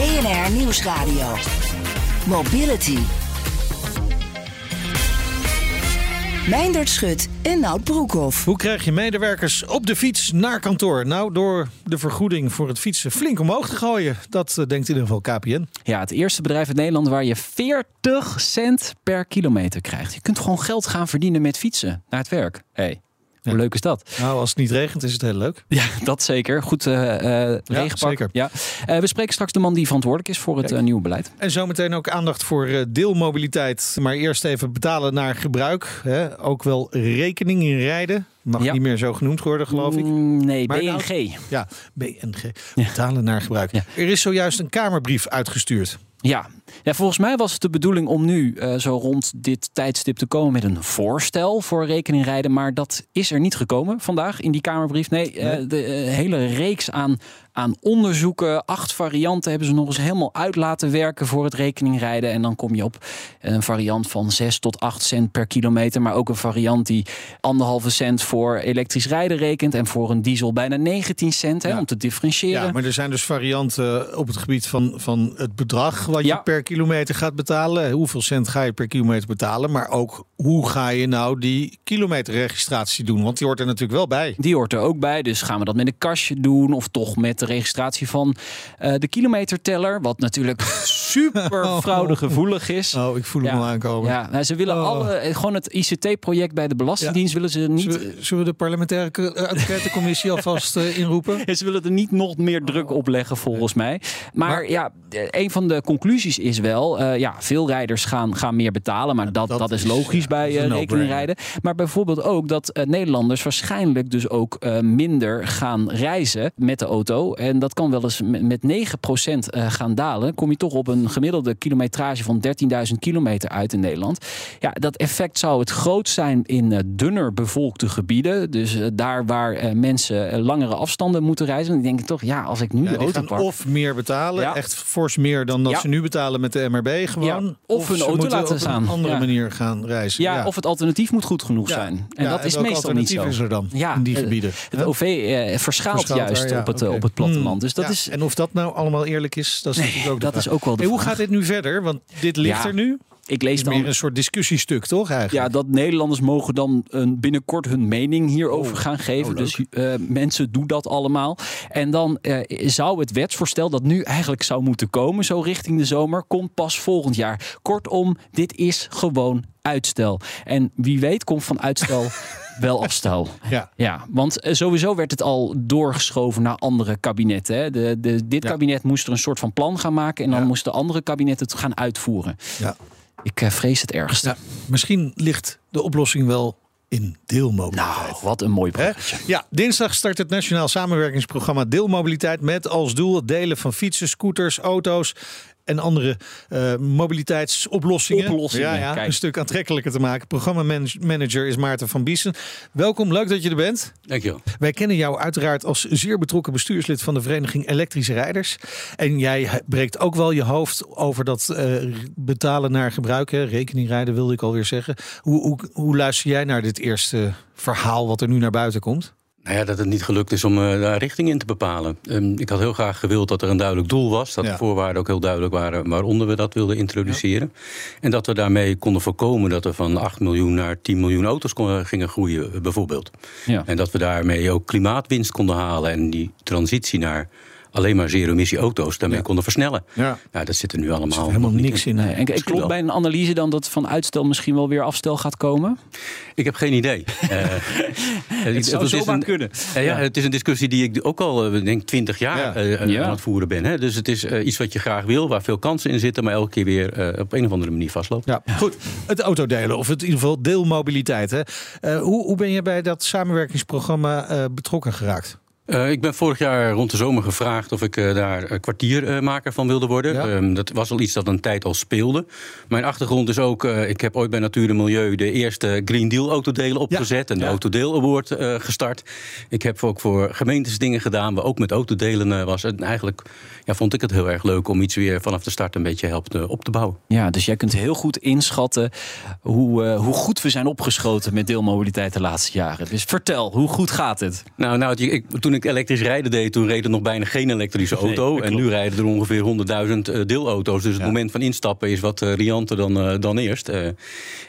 BNR Nieuwsradio. Mobility. Meindert Schut en Nout Broekhoff. Hoe krijg je medewerkers op de fiets naar kantoor? Nou, door de vergoeding voor het fietsen flink omhoog te gooien. Dat eh, denkt in ieder geval KPN. Ja, het eerste bedrijf in Nederland waar je 40 cent per kilometer krijgt. Je kunt gewoon geld gaan verdienen met fietsen naar het werk. Hey. Hoe leuk is dat? Nou, als het niet regent is het heel leuk. Ja, dat zeker. Goed uh, uh, regenpak. zeker. Ja. Uh, we spreken straks de man die verantwoordelijk is voor het nieuwe beleid. En zometeen ook aandacht voor deelmobiliteit. Maar eerst even betalen naar gebruik. Hè? Ook wel rekening in rijden. Mag Ja. niet meer zo genoemd worden, geloof ik. Mm, nee, Maar nou- BNG. Ja, BNG. Betalen naar gebruik. Ja. Er is zojuist een Kamerbrief uitgestuurd. Ja. ja, volgens mij was het de bedoeling om nu eh, zo rond dit tijdstip te komen met een voorstel voor rekeningrijden. Maar dat is er niet gekomen vandaag in die Kamerbrief. Nee, eh, de eh, hele reeks aan, aan onderzoeken, acht varianten hebben ze nog eens helemaal uit laten werken voor het rekeningrijden. En dan kom je op een variant van 6 tot 8 cent per kilometer. Maar ook een variant die anderhalve cent voor elektrisch rijden rekent. En voor een diesel bijna 19 cent hè, Ja. om te differentiëren. Ja, maar er zijn dus varianten op het gebied van, van het bedrag wat je per kilometer gaat betalen. Hoeveel cent ga je per kilometer betalen? Maar ook hoe ga je nou die kilometerregistratie doen? Want die hoort er natuurlijk wel bij. Die hoort er ook bij. Dus gaan we dat met een kastje doen of toch met de registratie van eh, de kilometerteller. Wat natuurlijk super fraudegevoelig is. Oh, ik voel hem aankomen. Ja, nou, ze willen Oh. alle, eh, gewoon het ICT-project bij de Belastingdienst willen ze niet. Zullen we, zullen we de parlementaire eh, enquêtecommissie alvast inroepen? Ze willen er niet nog meer druk op leggen, volgens mij. Maar, Maar- ja, een van de conclusies is wel... ja, veel rijders gaan, gaan meer betalen. Maar dat, dat dat, is is, logisch ja, bij rekeningrijden. Maar bijvoorbeeld ook dat Nederlanders waarschijnlijk dus ook minder gaan reizen met de auto. En dat kan wel eens met, met 9% eh, gaan dalen. Kom je toch op een gemiddelde kilometrage van 13.000 kilometer uit in Nederland. Ja, dat effect zou het groot zijn in eh, dunner bevolkte gebieden. Dus eh, daar waar mensen langere afstanden moeten reizen. Dan denk ik toch, ja, als ik nu Ja, de auto pak. of meer betalen, Ja. echt fors meer dan dat Ja. ze nu betalen met de MRB gewoon. Of hun auto laten op een andere manier gaan reizen. ja, of het alternatief moet goed genoeg zijn. En dat is welk meestal niet alternatief zo. is er dan in die gebieden? Het? OV eh, verschaalt Verschaalt juist op, het, oké. op het platteland. Hmm. Dus dat Ja, is, En of dat nou allemaal eerlijk is, dat is natuurlijk ook de dat vraag. is ook wel de Hey, hoe vraag. gaat dit nu verder? Want dit ligt Ja, er nu. ik lees is meer dan een soort discussiestuk, toch eigenlijk? Ja, dat Nederlanders mogen dan een, binnenkort hun mening hierover Oh. gaan geven. Oh, dus eh, mensen doen dat allemaal. En dan eh, zou het wetsvoorstel dat nu eigenlijk zou moeten komen, zo richting de zomer, komt pas volgend jaar. Kortom, dit is gewoon uitstel. En wie weet komt van uitstel wel afstel. Ja. Ja, want eh, sowieso werd het al doorgeschoven naar andere kabinetten. Hè. De, de, dit Ja. kabinet moest er een soort van plan gaan maken en dan Ja. moesten andere kabinetten het gaan uitvoeren. Ja. Ik eh, vrees het ergste. Ja, misschien ligt de oplossing wel in deelmobiliteit. Nou, wat een mooi bruggetje. Ja, dinsdag start het Nationaal Samenwerkingsprogramma Deelmobiliteit met als doel het delen van fietsen, scooters, auto's en andere eh, mobiliteitsoplossingen. Oplossingen, ja, ja, een stuk aantrekkelijker te maken. Programmamanager is Maarten van Biesen. Welkom, leuk dat je er bent. Dankjewel. Wij kennen jou uiteraard als zeer betrokken bestuurslid van de Vereniging Elektrische Rijders. En jij breekt ook wel je hoofd over dat eh, betalen naar gebruik. Hè? Rekeningrijden wilde ik alweer zeggen. Hoe, hoe, hoe luister jij naar dit eerste verhaal wat er nu naar buiten komt? Nou ja, dat het niet gelukt is om eh, daar richting in te bepalen. Ehm, ik had heel graag gewild dat er een duidelijk doel was. Dat Ja. de voorwaarden ook heel duidelijk waren waaronder we dat wilden introduceren. En dat we daarmee konden voorkomen dat we van 8 miljoen naar 10 miljoen auto's kon- gingen groeien, eh, bijvoorbeeld. Ja. En dat we daarmee ook klimaatwinst konden halen. En die transitie naar alleen maar zero-emissie auto's daarmee Ja. konden versnellen. Ja. Nou, dat zit er nu allemaal Er helemaal niks in. Nee, en, en Misschien klopt bij een analyse dan dat van uitstel misschien wel weer afstel gaat komen? Ik heb geen idee. Eh, Het zou is zomaar een- kunnen. Ja, ja, het is een discussie die ik ook al, eh, denk 20 jaar Ja. eh, Ja. aan het voeren ben. Hè. Dus het is iets wat je graag wil, waar veel kansen in zitten, maar elke keer weer eh, op een of andere manier vastloopt. Ja, goed. Het autodelen, of het in ieder geval deelmobiliteit. Hè. Eh, hoe, hoe ben je bij dat samenwerkingsprogramma eh, betrokken geraakt? Uh, ik ben vorig jaar rond de zomer gevraagd of ik uh, daar kwartiermaker van wilde worden. Ja. Um, dat was al iets dat een tijd al speelde. Mijn achtergrond is ook, uh, ik heb ooit bij Natuur en Milieu de eerste Green Deal autodelen opgezet ja. en de ja. Autodeel Award gestart. Ik heb ook voor gemeentes dingen gedaan waar ook met autodelen was. En eigenlijk ja, vond ik het heel erg leuk om iets weer vanaf de start een beetje helpen op te bouwen. Ja, dus jij kunt heel goed inschatten hoe, hoe goed we zijn opgeschoten met deelmobiliteit de laatste jaren. Dus vertel, hoe goed gaat het? Nou, nou ik, toen ik elektrisch rijden deed, toen reed er nog bijna geen elektrische auto. Nee, en nu rijden er ongeveer 100.000 deelauto's. Dus het ja. moment van instappen is wat uh, rianter dan, uh, dan eerst.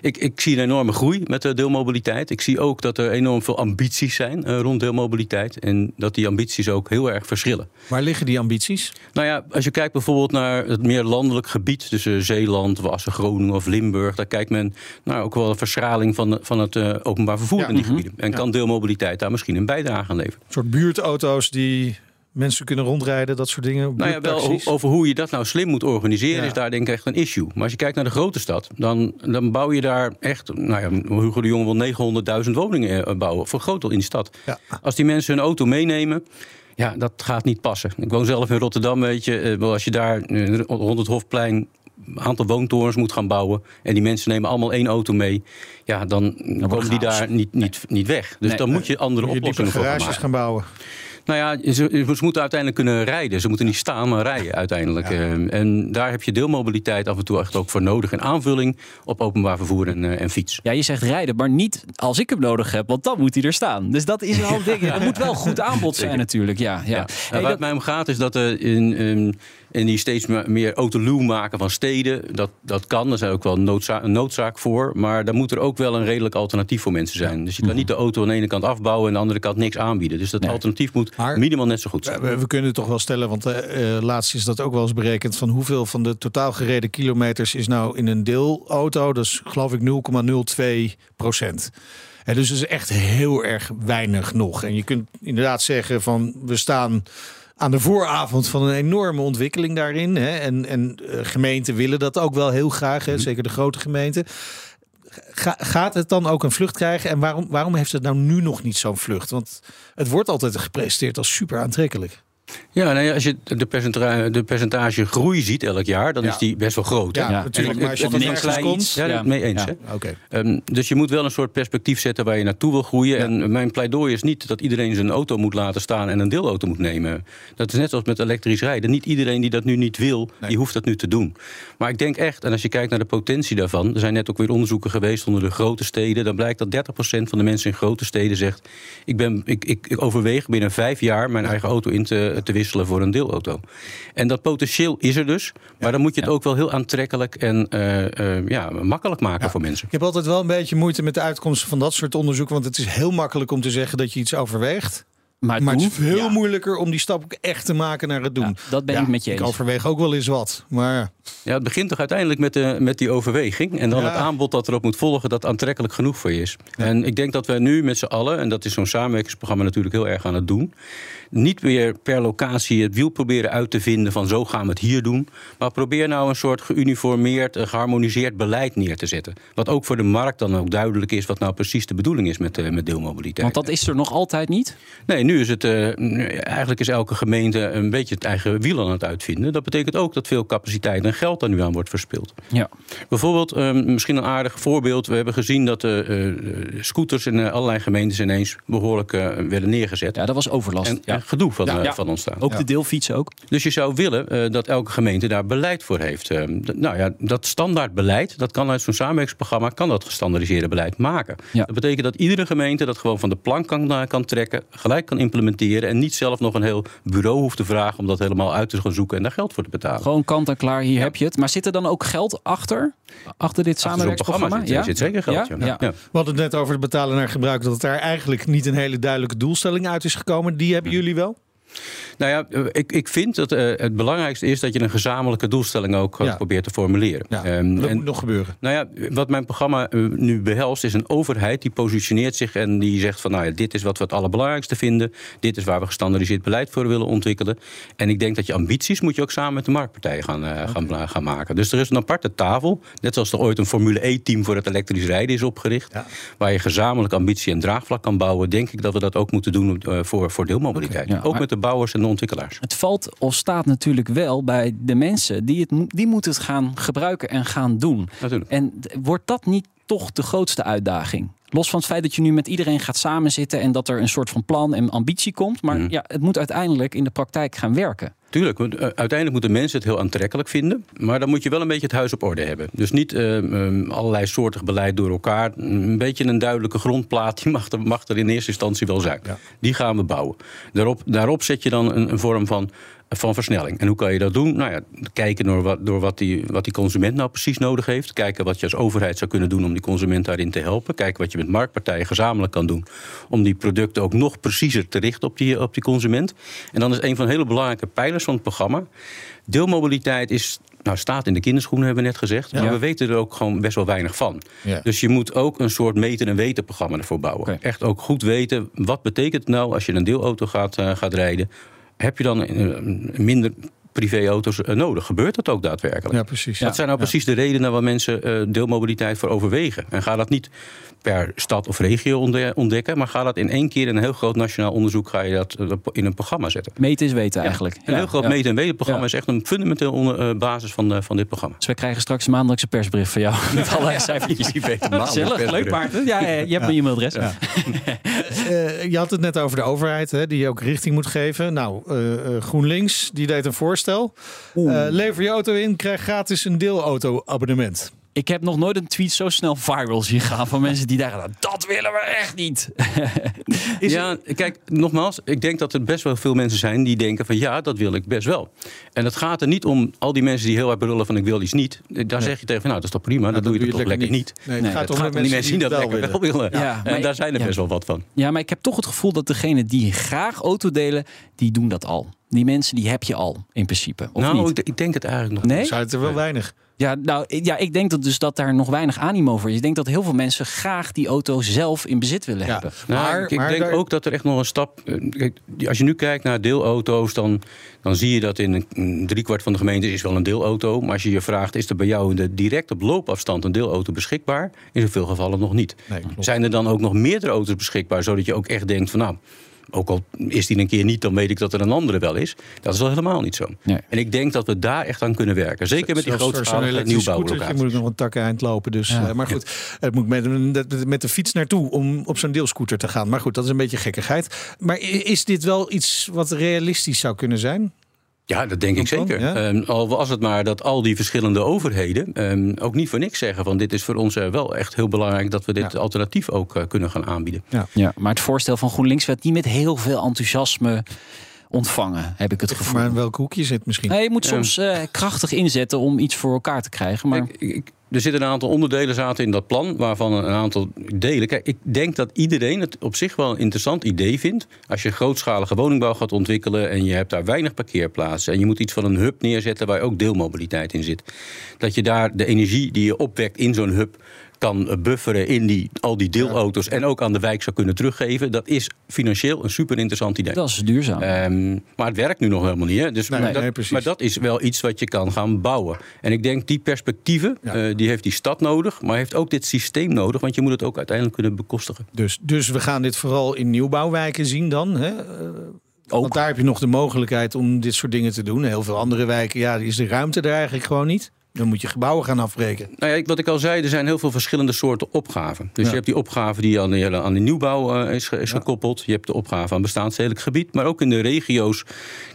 Ik, ik zie een enorme groei met de deelmobiliteit. Ik zie ook dat er enorm veel ambities zijn rond deelmobiliteit. En dat die ambities ook heel erg verschillen. Waar liggen die ambities? Nou ja, als je kijkt bijvoorbeeld naar het meer landelijk gebied. Tussen Zeeland, Wassen, Groningen of Limburg. Daar kijkt men naar ook wel een verschraling van, van het openbaar vervoer ja, in die -hmm. gebieden. En kan deelmobiliteit daar misschien een bijdrage aan leveren. Een soort buurtauto's die mensen kunnen rondrijden, dat soort dingen. Nou ja, wel over hoe je dat nou slim moet organiseren, ja. is daar denk ik echt een issue. Maar als je kijkt naar de grote stad, dan, dan bouw je daar echt. Nou ja, Hugo de Jonge wil 900.000 woningen bouwen, voor groot in de stad. Ja. Als die mensen hun auto meenemen. Ja, dat gaat niet passen. Ik woon zelf in Rotterdam, weet je. Als je daar rond het Hofplein aantal woontorens moet gaan bouwen. en die mensen nemen allemaal één auto mee. ja, dan, dan komen die daar niet, niet, niet weg. Dus Nee. dan moet je andere Moet je oplossingen voor gaan garages maken. gaan bouwen. Nou ja, ze, ze moeten uiteindelijk kunnen rijden. Ze moeten niet staan, maar rijden uiteindelijk. Ja. Eh, En daar heb je deelmobiliteit af en toe echt ook voor nodig. En aanvulling op openbaar vervoer en, eh, en fiets. Ja, je zegt rijden, maar niet als ik hem nodig heb, want dan moet hij er staan. Dus dat is een ding. Er moet wel goed aanbod zijn Zeker. natuurlijk. Ja, ja. Ja. Hey, waar dat- het mij om gaat is dat er in, in, in die steeds me- meer autoluw maken van steden, dat, dat kan. Daar is ook wel een noodzaak, een noodzaak voor. Maar daar moet er ook wel een redelijk alternatief voor mensen zijn. Dus je kan niet de auto aan de ene kant afbouwen en aan de andere kant niks aanbieden. Dus dat Nee. alternatief moet Maar- minimaal net zo goed zijn. We, we kunnen het toch wel stellen, want eh, eh, laatst is dat ook wel eens berekend... van hoeveel van de totaal gereden kilometers is nou in een deelauto. Dat is geloof ik 0,02 procent. En dus dat is echt heel erg weinig nog. En je kunt inderdaad zeggen van we staan aan de vooravond van een enorme ontwikkeling daarin. Hè? En, en eh, gemeenten willen dat ook wel heel graag, hè? zeker de grote gemeenten. Ga- gaat het dan ook een vlucht krijgen? En waarom, waarom heeft het nou nu nog niet zo'n vlucht? Want het wordt altijd gepresenteerd als super aantrekkelijk. Ja, nou ja, als je de percentage, de percentage groei ziet elk jaar, dan Ja. is die best wel groot. Ja, Ja. natuurlijk. Maar als je het- van ergens een klein komt... iets. Ja, Ja. mee eens. Ja. Hè? Oké. Ehm, dus je moet wel een soort perspectief zetten waar je naartoe wil groeien. Ja. En mijn pleidooi is niet dat iedereen zijn auto moet laten staan en een deelauto moet nemen. Dat is net zoals met elektrisch rijden. Niet iedereen die dat nu niet wil, Nee. die hoeft dat nu te doen. Maar ik denk echt, en als je kijkt naar de potentie daarvan. Er zijn net ook weer onderzoeken geweest onder de grote steden. Dan blijkt dat 30% van de mensen in grote steden zegt: Ik, ben, ik, ik, ik overweeg binnen vijf jaar mijn eigen auto in te, te wisselen voor een deelauto. En dat potentieel is er dus. Maar dan moet je het ook wel heel aantrekkelijk en eh, eh, ja, makkelijk maken Ja. voor mensen. Ik heb altijd wel een beetje moeite met de uitkomsten van dat soort onderzoeken. Want het is heel makkelijk om te zeggen dat je iets overweegt. Maar Maar het is veel Ja. moeilijker om die stap ook echt te maken naar het doen. Ja, dat ben ik met je eens. Ik overweeg ook wel eens wat. Maar Ja, het begint toch uiteindelijk met, de, met die overweging. En dan Ja. het aanbod dat erop moet volgen, dat aantrekkelijk genoeg voor je is. En ik denk dat wij nu met z'n allen, en dat is zo'n samenwerkingsprogramma natuurlijk heel erg aan het doen. Niet meer per locatie het wiel proberen uit te vinden van zo gaan we het hier doen. Maar probeer nou een soort geuniformeerd, eh, geharmoniseerd beleid neer te zetten. Wat ook voor de markt dan ook duidelijk is wat nou precies de bedoeling is met, eh, met deelmobiliteit. Want dat is er nog altijd niet. Nee, nu is het. eh, eigenlijk is elke gemeente een beetje het eigen wiel aan het uitvinden. Dat betekent ook dat veel capaciteit en geld daar nu aan wordt verspild. Ja. Bijvoorbeeld, eh, misschien een aardig voorbeeld. We hebben gezien dat de eh, scooters in eh, allerlei gemeentes ineens behoorlijk eh, werden neergezet. ja, dat was overlast. en ja. en gedoe van, Ja. eh, Ja. van ontstaan. Ook Ja. de deelfietsen ook. Dus je zou willen eh, dat elke gemeente daar beleid voor heeft. Eh, d- nou ja, dat standaard beleid, dat kan uit zo'n samenwerkingsprogramma, kan dat gestandaardiseerde beleid maken. Ja. Dat betekent dat iedere gemeente dat gewoon van de plank kan, eh, kan trekken, gelijk kan implementeren en niet zelf nog een heel bureau hoeft te vragen om dat helemaal uit te gaan zoeken en daar geld voor te betalen. Gewoon kant en klaar, hier heb je het. Maar zit er dan ook geld achter? Achter dit samenwerkingsprogramma? programma zit, zit zeker geld. Ja? Ja. Ja. Ja. we hadden het net over het betalen naar gebruik. Dat het daar eigenlijk niet een hele duidelijke doelstelling uit is gekomen. Die hebben jullie wel? Nou ja, eh, ik, ik vind dat eh, het belangrijkste is dat je een gezamenlijke doelstelling ook eh, Ja. probeert te formuleren. Ja, Ehm, dat en- moet nog gebeuren. nou ja, wat mijn programma nu behelst, is een overheid die positioneert zich en die zegt van nou ja, dit is wat we het allerbelangrijkste vinden. Dit is waar we gestandardiseerd beleid voor willen ontwikkelen. En ik denk dat je ambities moet je ook samen met de marktpartijen gaan, gaan, gaan maken. Dus er is een aparte tafel, net zoals er ooit een Formule E-team voor het elektrisch rijden is opgericht. Ja. Waar je gezamenlijk ambitie en draagvlak kan bouwen. Denk ik dat we dat ook moeten doen voor, voor deelmobiliteit. Ja, ook met de bouwers en de ontwikkelaars. Het valt of staat natuurlijk wel bij de mensen die, het, die moeten het gaan gebruiken en gaan doen. Natuurlijk. En wordt dat niet toch de grootste uitdaging? Los van het feit dat je nu met iedereen gaat samenzitten en dat er een soort van plan en ambitie komt. Maar Mhm. ja, het moet uiteindelijk in de praktijk gaan werken. Tuurlijk, want, eh, uiteindelijk moeten mensen het heel aantrekkelijk vinden. Maar dan moet je wel een beetje het huis op orde hebben. Dus niet eh, eh, allerlei soortig beleid door elkaar. Een beetje een duidelijke grondplaat, die mag er, mag er in eerste instantie wel zijn. Ja. Die gaan we bouwen. Daarop, daarop zet je dan een, een vorm van, van versnelling. En hoe kan je dat doen? Nou ja, kijken door, wat, door wat, die, wat die consument nou precies nodig heeft. Kijken wat je als overheid zou kunnen doen om die consument daarin te helpen. Kijken wat je met marktpartijen gezamenlijk kan doen. Om die producten ook nog preciezer te richten op die, op die consument. En dan is een van de hele belangrijke pijlers van het programma. Deelmobiliteit is, nou, staat in de kinderschoenen, hebben we net gezegd. Ja. Maar we weten er ook gewoon best wel weinig van. Ja. Dus je moet ook een soort meten- en weten programma ervoor bouwen. Echt ook goed weten, wat betekent het nou als je een deelauto gaat, eh, gaat rijden? Heb je dan eh, minder privéauto's eh, nodig? Gebeurt dat ook daadwerkelijk? Ja, precies. Dat zijn nou precies de redenen waar mensen eh, deelmobiliteit voor overwegen. En ga dat niet per stad of regio ontde- ontdekken, maar ga dat in één keer in een heel groot nationaal onderzoek ga je dat eh, in een programma zetten. Meten is weten eigenlijk. Een heel groot ja. meten- en wetenprogramma Ja. is echt een fundamenteel onder, eh, basis van, eh, van dit programma. Dus we krijgen straks een maandelijkse persbrief van jou. Met allerlei cijfertjes. Weten Gezellig, leuk. Maarten. Ja, je hebt mijn e-mailadres. Eh, je had het net over de overheid, hè, die je ook richting moet geven. Nou, eh, eh, GroenLinks, die deed een voorstel. Eh, lever je auto in, krijg gratis een deelauto-abonnement. Ik heb nog nooit een tweet zo snel viral zien gaan van mensen die dachten, dat willen we echt niet. ja, kijk, nogmaals, ik denk dat er best wel veel mensen zijn die denken van ja, dat wil ik best wel. En het gaat er niet om al die mensen die heel hard brullen van ik wil iets niet. Daar zeg je tegen van nou, dat is toch prima, Nou, dan doe je toch lekker niet. Nee, het gaat Het om, gaat de om die mensen die dat wel willen. Ja, maar en daar ik- zijn er ja. best wel wat van. Ja, maar ik heb toch het gevoel dat degenen die graag auto delen, die doen dat al. Die mensen die heb je al in principe. Of nou, niet? ik, ik denk het eigenlijk nog Nee? Zijn het er wel weinig. Ja, nou, ik- ja, ik denk dat dus dat daar nog weinig animo voor is. Ik denk dat heel veel mensen graag die auto zelf in bezit willen Ja. hebben. Nou, Maar- ik, ik maar denk daar- ook dat er echt nog een stap. eh, Kijk, als je nu kijkt naar deelauto's, dan, dan zie je dat in een, driekwart van de gemeente is wel een deelauto. Maar als je je vraagt, is er bij jou in de, direct op loopafstand een deelauto beschikbaar? In veel gevallen nog niet. Nee. Zijn er dan ook nog meerdere auto's beschikbaar, zodat je ook echt denkt van nou. Ook al is die een keer niet, dan weet ik dat er een andere wel is. Dat is wel helemaal niet zo. Nee. En ik denk dat we daar echt aan kunnen werken. Zeker met die grootschalige nieuwbouwlocaties. moet ik nog een tak eind lopen. Dus, Ja. eh, maar goed, het moet met, met, met de fiets naartoe om op zo'n deelscooter te gaan. Maar goed, dat is een beetje gekkigheid. Maar is dit wel iets wat realistisch zou kunnen zijn? Ja, dat denk ik zeker. ja. Ehm, al was het maar dat al die verschillende overheden ehm, ook niet voor niks zeggen van dit is voor ons eh, wel echt heel belangrijk dat we dit Ja. alternatief ook eh, kunnen gaan aanbieden. Ja, maar het voorstel van GroenLinks werd niet met heel veel enthousiasme ontvangen, heb ik het gevoel. Maar in welk hoekje zit misschien? Nee, je moet Ja. soms eh, krachtig inzetten om iets voor elkaar te krijgen. Maar ik- er zitten een aantal onderdelen zaten in dat plan, waarvan een aantal delen. Kijk, ik denk dat iedereen het op zich wel een interessant idee vindt. Als je grootschalige woningbouw gaat ontwikkelen en je hebt daar weinig parkeerplaatsen en je moet iets van een hub neerzetten waar ook deelmobiliteit in zit. Dat je daar de energie die je opwekt in zo'n hub kan eh, bufferen in die, al die deelauto's en ook aan de wijk zou kunnen teruggeven. Dat is financieel een super interessant idee. dat is duurzaam. Ehm, maar het werkt nu nog helemaal niet. Hè? Dus, Nee, maar, nee, dat, precies. maar dat is wel iets wat je kan gaan bouwen. En ik denk die perspectieven, Ja. eh, die heeft die stad nodig, maar heeft ook dit systeem nodig, want je moet het ook uiteindelijk kunnen bekostigen. Dus, dus we gaan dit vooral in nieuwbouwwijken zien dan. Hè? Eh, Ook. Want daar heb je nog de mogelijkheid om dit soort dingen te doen. Heel veel andere wijken, ja, is de ruimte er eigenlijk gewoon niet. Dan moet je gebouwen gaan afbreken. Nou ja, wat ik al zei, er zijn heel veel verschillende soorten opgaven. Dus Ja. je hebt die opgave die aan de, aan de nieuwbouw eh, is, is Ja. gekoppeld. Je hebt de opgave aan bestaansstedelijk gebied, maar ook in de regio's.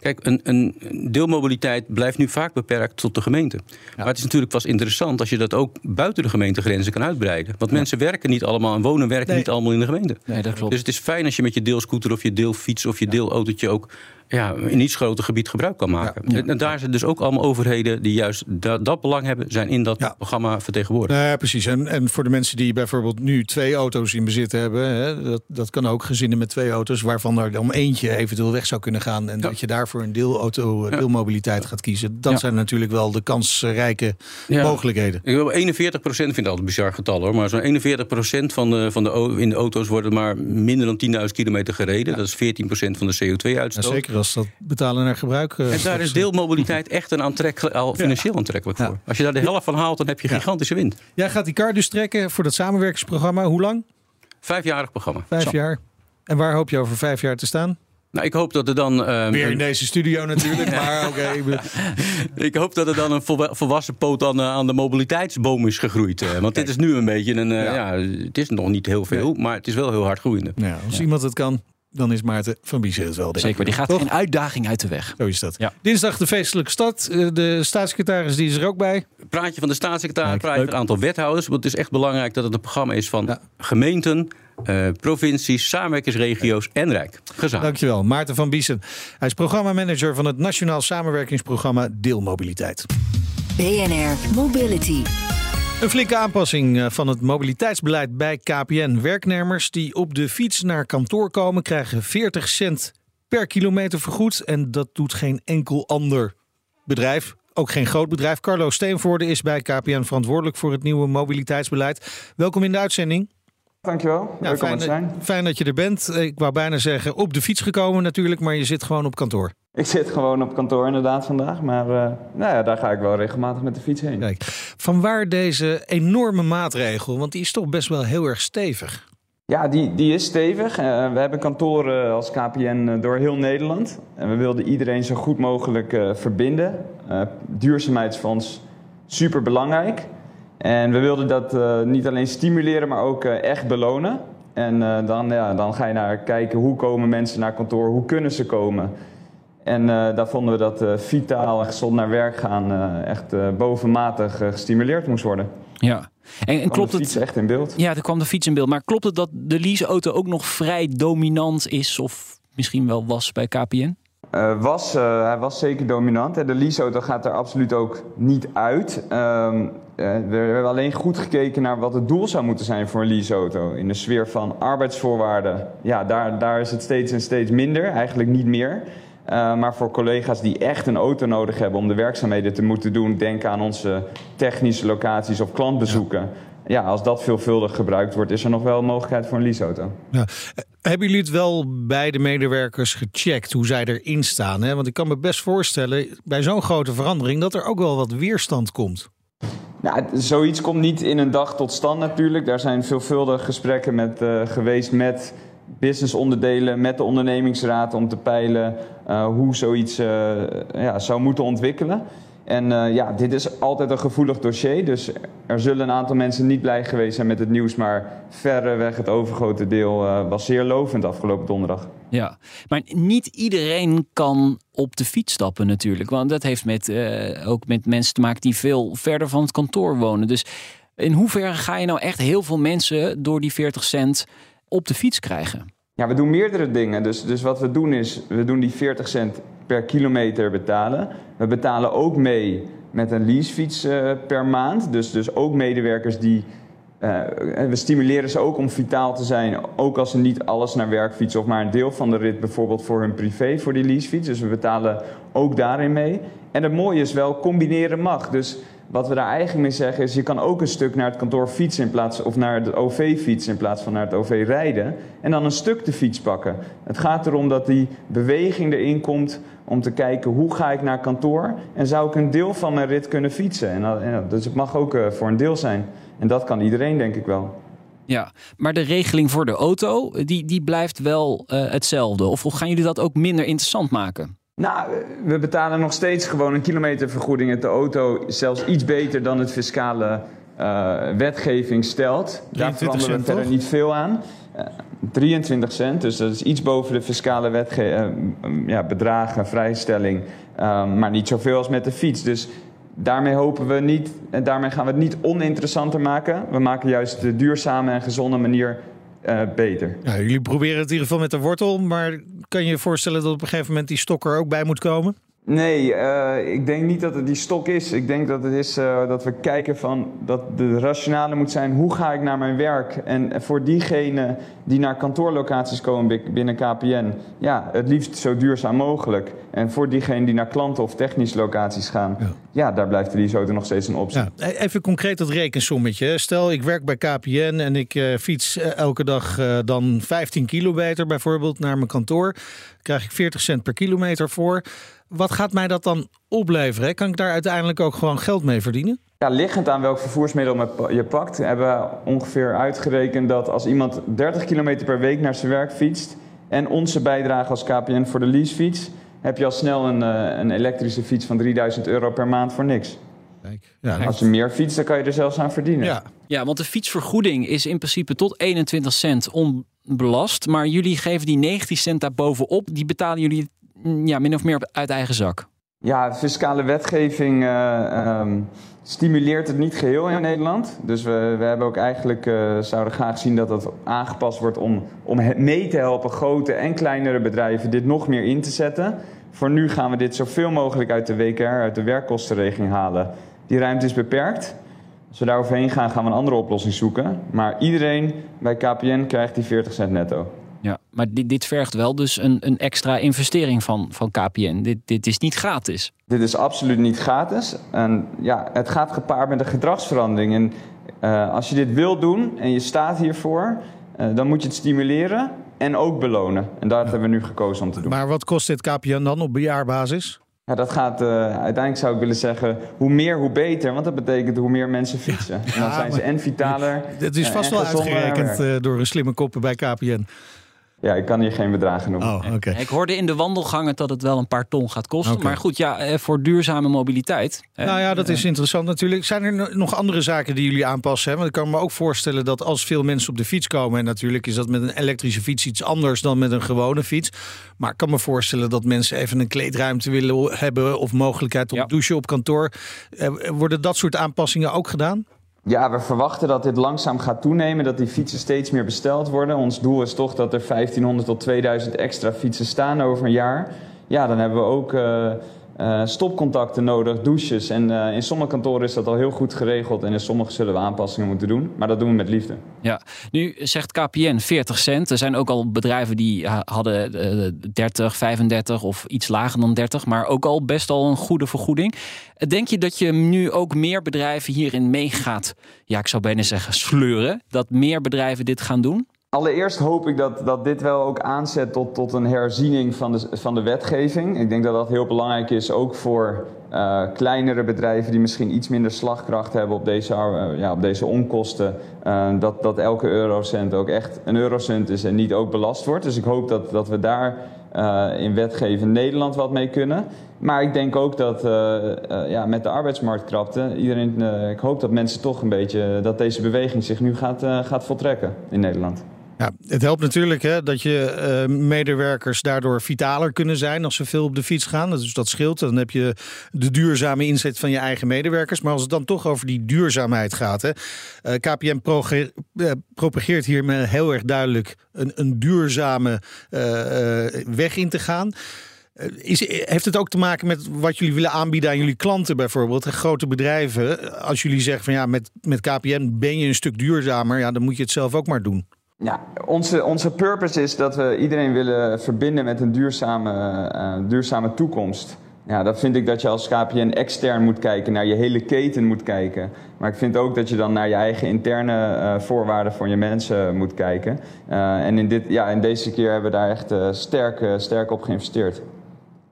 Kijk, een, een deelmobiliteit blijft nu vaak beperkt tot de gemeente. Maar het is natuurlijk pas interessant als je dat ook buiten de gemeentegrenzen kan uitbreiden. Want mensen werken niet allemaal en wonen en werken Nee. niet allemaal in de gemeente. nee, dat klopt. Dus het is fijn als je met je deelscooter of je deelfiets of je deelautootje ook ja, in iets groter gebied gebruik kan maken. Ja. En, en daar zijn dus ook allemaal overheden die juist da- dat belang hebben, zijn in dat Ja. programma vertegenwoordigd. Nou ja, precies. En, en voor de mensen die bijvoorbeeld nu twee auto's in bezit hebben, hè, dat, dat kan ook gezinnen met twee auto's, waarvan er dan eentje eventueel weg zou kunnen gaan. En dat je daarvoor een deelauto, Ja. deelmobiliteit gaat kiezen. Dat Ja. zijn natuurlijk wel de kansrijke mogelijkheden. Ik wil 41 procent vind ik altijd een bizar getal hoor. Maar zo'n 41 procent van de, van de, in de auto's worden maar minder dan 10.000 kilometer gereden. Dat is 14 procent van de Ja, CO2-uitstoot. zeker als dat betalen naar gebruik. eh, En daar is deelmobiliteit echt een aantrekkelijk, al financieel aantrekkelijk voor. Ja. Als je daar de helft van haalt, dan heb je gigantische winst. Jij gaat die kar dus trekken voor dat samenwerkingsprogramma. Hoe lang? Vijfjarig programma. Vijf jaar. En waar hoop je over vijf jaar te staan? Nou, ik hoop dat er dan. ehm, Weer in deze studio natuurlijk, maar oké. ik hoop dat er dan een volwa- volwassen poot aan, eh, aan de mobiliteitsboom is gegroeid. eh, want dit is nu een beetje een. eh, Ja. ja. het is nog niet heel veel, maar het is wel heel hard groeiende. nou, als iemand het kan, dan is Maarten van Biesen het wel. Zeker, die gaat Toch? geen uitdaging uit de weg. Zo is dat. Ja. Dinsdag de feestelijke stad. Eh, De staatssecretaris die is er ook bij. Praatje van de staatssecretaris, praatje van een aantal wethouders. Want het is echt belangrijk dat het een programma is van Ja. gemeenten, eh, provincies, samenwerkingsregio's en Rijk. Gezamenlijk. Dankjewel, Maarten van Biesen. Hij is programmamanager van het Nationaal Samenwerkingsprogramma Deelmobiliteit. BNR Mobility. Een flinke aanpassing eh, van het mobiliteitsbeleid bij KPN. Werknemers die op de fiets naar kantoor komen krijgen 40 cent per kilometer vergoed. En dat doet geen enkel ander bedrijf. Ook geen groot bedrijf. Carlo Steenvoorde is bij KPN verantwoordelijk voor het nieuwe mobiliteitsbeleid. Welkom in de uitzending. Dankjewel. Leuk fijn, te zijn. fijn dat je er bent. Ik wou bijna zeggen op de fiets gekomen natuurlijk, maar je zit gewoon op kantoor. Ik zit gewoon op kantoor inderdaad vandaag, maar eh, nou ja, daar ga ik wel regelmatig met de fiets heen. Kijk, vanwaar deze enorme maatregel? Want die is toch best wel heel erg stevig. Ja, die, die is stevig. Eh, we hebben kantoren als KPN eh, door heel Nederland. En we wilden iedereen zo goed mogelijk verbinden. Eh, duurzaamheidsfonds, super belangrijk. En we wilden dat eh, niet alleen stimuleren, maar ook eh, echt belonen. En eh, dan, ja, dan ga je naar kijken hoe komen mensen naar kantoor, hoe kunnen ze komen. En daar vonden we dat vitaal en gezond naar werk gaan echt bovenmatig gestimuleerd moest worden. Ja. En, en klopt de fiets het? echt in beeld? Ja, er kwam de fiets in beeld. Maar klopt het dat de leaseauto ook nog vrij dominant is? Of misschien wel was bij KPN? Eh, was, eh, hij was zeker dominant. Hè. De leaseauto gaat er absoluut ook niet uit. Ehm, eh, we hebben alleen goed gekeken naar wat het doel zou moeten zijn voor een leaseauto. In de sfeer van arbeidsvoorwaarden, ja, daar, daar is het steeds en steeds minder, eigenlijk niet meer. Maar voor collega's die echt een auto nodig hebben om de werkzaamheden te moeten doen, denk aan onze technische locaties of klantbezoeken. Als dat veelvuldig gebruikt wordt, is er nog wel mogelijkheid voor een leaseauto. Ja. Hebben jullie het wel bij de medewerkers gecheckt hoe zij erin staan? Hè? Want ik kan me best voorstellen bij zo'n grote verandering dat er ook wel wat weerstand komt. Nou, zoiets komt niet in een dag tot stand natuurlijk. Daar zijn veelvuldig gesprekken met, eh, geweest met businessonderdelen, met de ondernemingsraad om te peilen eh, hoe zoiets eh, ja, zou moeten ontwikkelen. En eh, ja, dit is altijd een gevoelig dossier, dus er zullen een aantal mensen niet blij geweest zijn met het nieuws, maar verreweg het overgrote deel eh, was zeer lovend afgelopen donderdag. Ja, maar niet iedereen kan op de fiets stappen natuurlijk. Want dat heeft met, eh, ook met mensen te maken die veel verder van het kantoor wonen. Dus in hoeverre ga je nou echt heel veel mensen door die 40 cent op de fiets krijgen? Ja, we doen meerdere dingen. Dus, dus wat we doen is, we doen die 40 cent per kilometer betalen. We betalen ook mee met een leasefiets eh, per maand. Dus, dus ook medewerkers die... eh, we stimuleren ze ook om vitaal te zijn, ook als ze niet alles naar werk fietsen of maar een deel van de rit bijvoorbeeld voor hun privé, voor die leasefiets. Dus we betalen ook daarin mee. En het mooie is wel, combineren mag. Dus wat we daar eigenlijk mee zeggen is, je kan ook een stuk naar het kantoor fietsen in plaats of naar het OV fietsen in plaats van naar het OV rijden. En dan een stuk de fiets pakken. Het gaat erom dat die beweging erin komt om te kijken hoe ga ik naar kantoor en zou ik een deel van mijn rit kunnen fietsen. En, dat- dus het mag ook eh, voor een deel zijn. En dat kan iedereen denk ik wel. Ja, maar de regeling voor de auto, die, die blijft wel eh, hetzelfde. Of gaan jullie dat ook minder interessant maken? Nou, we betalen nog steeds gewoon een kilometervergoeding met de auto. Zelfs iets beter dan het fiscale eh, wetgeving stelt. Daar 23 veranderen we verder niet veel aan. Eh, 23 cent, dus dat is iets boven de fiscale wetge eh, ja, bedragen, vrijstelling. Eh, maar niet zoveel als met de fiets. Dus daarmee hopen we niet, en daarmee gaan we het niet oninteressanter maken. We maken juist de duurzame en gezonde manier eh, beter. Ja, jullie proberen het in ieder geval met de wortel, maar kan je je voorstellen dat op een gegeven moment die stok er ook bij moet komen? Nee, uh, ik denk niet dat het die stok is. Ik denk dat het is uh, dat we kijken van dat de rationale moet zijn: hoe ga ik naar mijn werk? En voor diegenen die naar kantoorlocaties komen binnen KPN, ja, het liefst zo duurzaam mogelijk. En voor diegenen die naar klanten of technische locaties gaan, ja, ja daar blijft de leaseauto nog steeds een optie. Ja, even concreet dat rekensommetje. Stel, ik werk bij KPN en ik uh, fiets elke dag dan 15 kilometer bijvoorbeeld naar mijn kantoor. Krijg ik 40 cent per kilometer voor. Wat gaat mij dat dan opleveren? Kan ik daar uiteindelijk ook gewoon geld mee verdienen? Ja, liggend aan welk vervoersmiddel je pakt, hebben we ongeveer uitgerekend dat als iemand 30 kilometer per week naar zijn werk fietst en onze bijdrage als KPN voor de leasefiets, heb je al snel een, eh, een elektrische fiets van 3000 euro per maand voor niks. Ja, als je meer fietst, dan kan je er zelfs aan verdienen. Ja. ja, want de fietsvergoeding is in principe tot 21 cent onbelast. Maar jullie geven die 19 cent daarbovenop. Die betalen jullie ja, min of meer uit eigen zak? Ja, fiscale wetgeving uh, um, stimuleert het niet geheel in Nederland. Dus we, we hebben ook eigenlijk, uh, zouden graag zien dat dat aangepast wordt om, om mee te helpen grote en kleinere bedrijven dit nog meer in te zetten. Voor nu gaan we dit zoveel mogelijk uit de WKR, uit de werkkostenregeling halen. Die ruimte is beperkt. Als we daar overheen gaan, gaan we een andere oplossing zoeken. Maar iedereen bij KPN krijgt die 40 cent netto. Ja, maar dit, dit vergt wel dus een, een extra investering van, van KPN. Dit, dit is niet gratis. Dit is absoluut niet gratis. En ja, het gaat gepaard met een gedragsverandering. En uh, als je dit wil doen en je staat hiervoor, uh, dan moet je het stimuleren en ook belonen. En daar hebben we nu gekozen om te doen. Maar wat kost dit KPN dan op jaarbasis? Ja, dat gaat uh, uiteindelijk zou ik willen zeggen, hoe meer hoe beter. Want dat betekent hoe meer mensen fietsen. Ja, en dan zijn ze en vitaler. Het is vast wel uitgerekend door een slimme koppen bij KPN. Ja, ik kan hier geen bedragen noemen. Oh, okay. Ik hoorde in de wandelgangen dat het wel een paar ton gaat kosten. Maar goed, ja, eh, voor duurzame mobiliteit. Nou ja, dat is interessant natuurlijk. Zijn er nog andere zaken die jullie aanpassen? Hè? Want ik kan me ook voorstellen dat als veel mensen op de fiets komen... en natuurlijk is dat met een elektrische fiets iets anders dan met een gewone fiets. Maar ik kan me voorstellen dat mensen even een kleedruimte willen hebben... of mogelijkheid om ja. douchen op kantoor. Eh, worden dat soort aanpassingen ook gedaan? Ja, we verwachten dat dit langzaam gaat toenemen, dat die fietsen steeds meer besteld worden. Ons doel is toch dat er 1500 tot 2000 extra fietsen staan over een jaar. Ja, dan hebben we ook uh, uh, stopcontacten nodig, douches. En uh, in sommige kantoren is dat al heel goed geregeld en in sommige zullen we aanpassingen moeten doen. Maar dat doen we met liefde. Ja, nu zegt KPN 40 cent. Er zijn ook al bedrijven die hadden 30, 35 of iets lager dan 30, maar ook al best al een goede vergoeding. Denk je dat je nu ook meer bedrijven hierin meegaat, ja, ik zou bijna zeggen sleuren, dat meer bedrijven dit gaan doen? Allereerst hoop ik dat, dat dit wel ook aanzet tot, tot een herziening van de, van de wetgeving. Ik denk dat dat heel belangrijk is, ook voor uh, kleinere bedrijven die misschien iets minder slagkracht hebben op deze, uh, ja, op deze onkosten. Uh, dat, dat elke eurocent ook echt een eurocent is en niet ook belast wordt. Dus ik hoop dat, dat we daar in wetgeven Nederland wat mee kunnen. Maar ik denk ook dat ja, met de arbeidsmarktkrapte, iedereen, ik hoop dat mensen toch een beetje, dat deze beweging zich nu gaat, gaat voltrekken in Nederland. Ja, het helpt natuurlijk hè, dat je uh, medewerkers daardoor vitaler kunnen zijn als ze veel op de fiets gaan. Dus dat scheelt. Dan heb je de duurzame inzet van je eigen medewerkers. Maar als het dan toch over die duurzaamheid gaat. Hè, uh, KPN uh, propageert hiermee heel erg duidelijk een, een duurzame weg in te gaan. Is, heeft het ook te maken met wat jullie willen aanbieden aan jullie klanten bijvoorbeeld? Grote bedrijven. Als jullie zeggen van ja, met, met ben je een stuk duurzamer. Ja, dan moet je het zelf ook maar doen. Ja, onze, onze purpose is dat we iedereen willen verbinden met een duurzame, uh, duurzame toekomst. Ja, dat vind ik dat je als KPN extern moet kijken, naar je hele keten moet kijken. Maar ik vind ook dat je dan naar je eigen interne uh, voorwaarden van je mensen moet kijken. Uh, en in, dit, ja, in deze keer hebben we daar echt sterk, sterk op geïnvesteerd.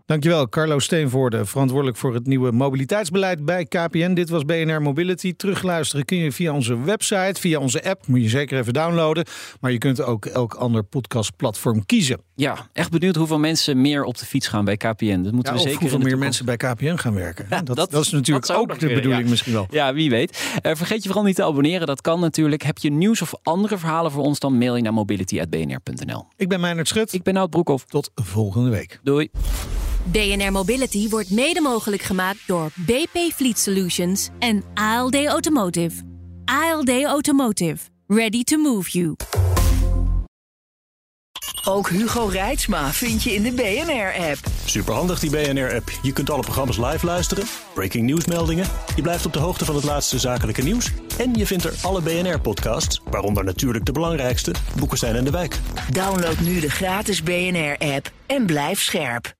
Dankjewel, Carlo Steenvoorde, verantwoordelijk voor het nieuwe mobiliteitsbeleid bij KPN. Dit was BNR Mobility. Terugluisteren kun je via onze website, via onze app. Moet je zeker even downloaden. Maar je kunt ook elk ander podcastplatform kiezen. Ja, echt benieuwd hoeveel mensen meer op de fiets gaan bij KPN. Dat moeten ja, we zeker hoeveel meer mensen bij KPN gaan werken. Ja, dat, dat, is natuurlijk ook de bedoeling misschien wel. Ja, wie weet. Uh, vergeet je vooral niet te abonneren. Dat kan natuurlijk. Heb je nieuws of andere verhalen voor ons, dan mail je naar mobility.bnr.nl. Ik ben Meijnerd Schut. Ik ben Nout Broekhoff. Tot volgende week. Doei. BNR Mobility wordt mede mogelijk gemaakt door BP Fleet Solutions en ALD Automotive. ALD Automotive. Ready to move you. Ook Hugo Reitsma vind je in de BNR-app. Superhandig die BNR-app. Je kunt alle programma's live luisteren, breaking nieuwsmeldingen. Je blijft op de hoogte van het laatste zakelijke nieuws. En je vindt er alle BNR-podcasts, waaronder natuurlijk de belangrijkste, Boeken zijn in de wijk. Download nu de gratis BNR-app en blijf scherp.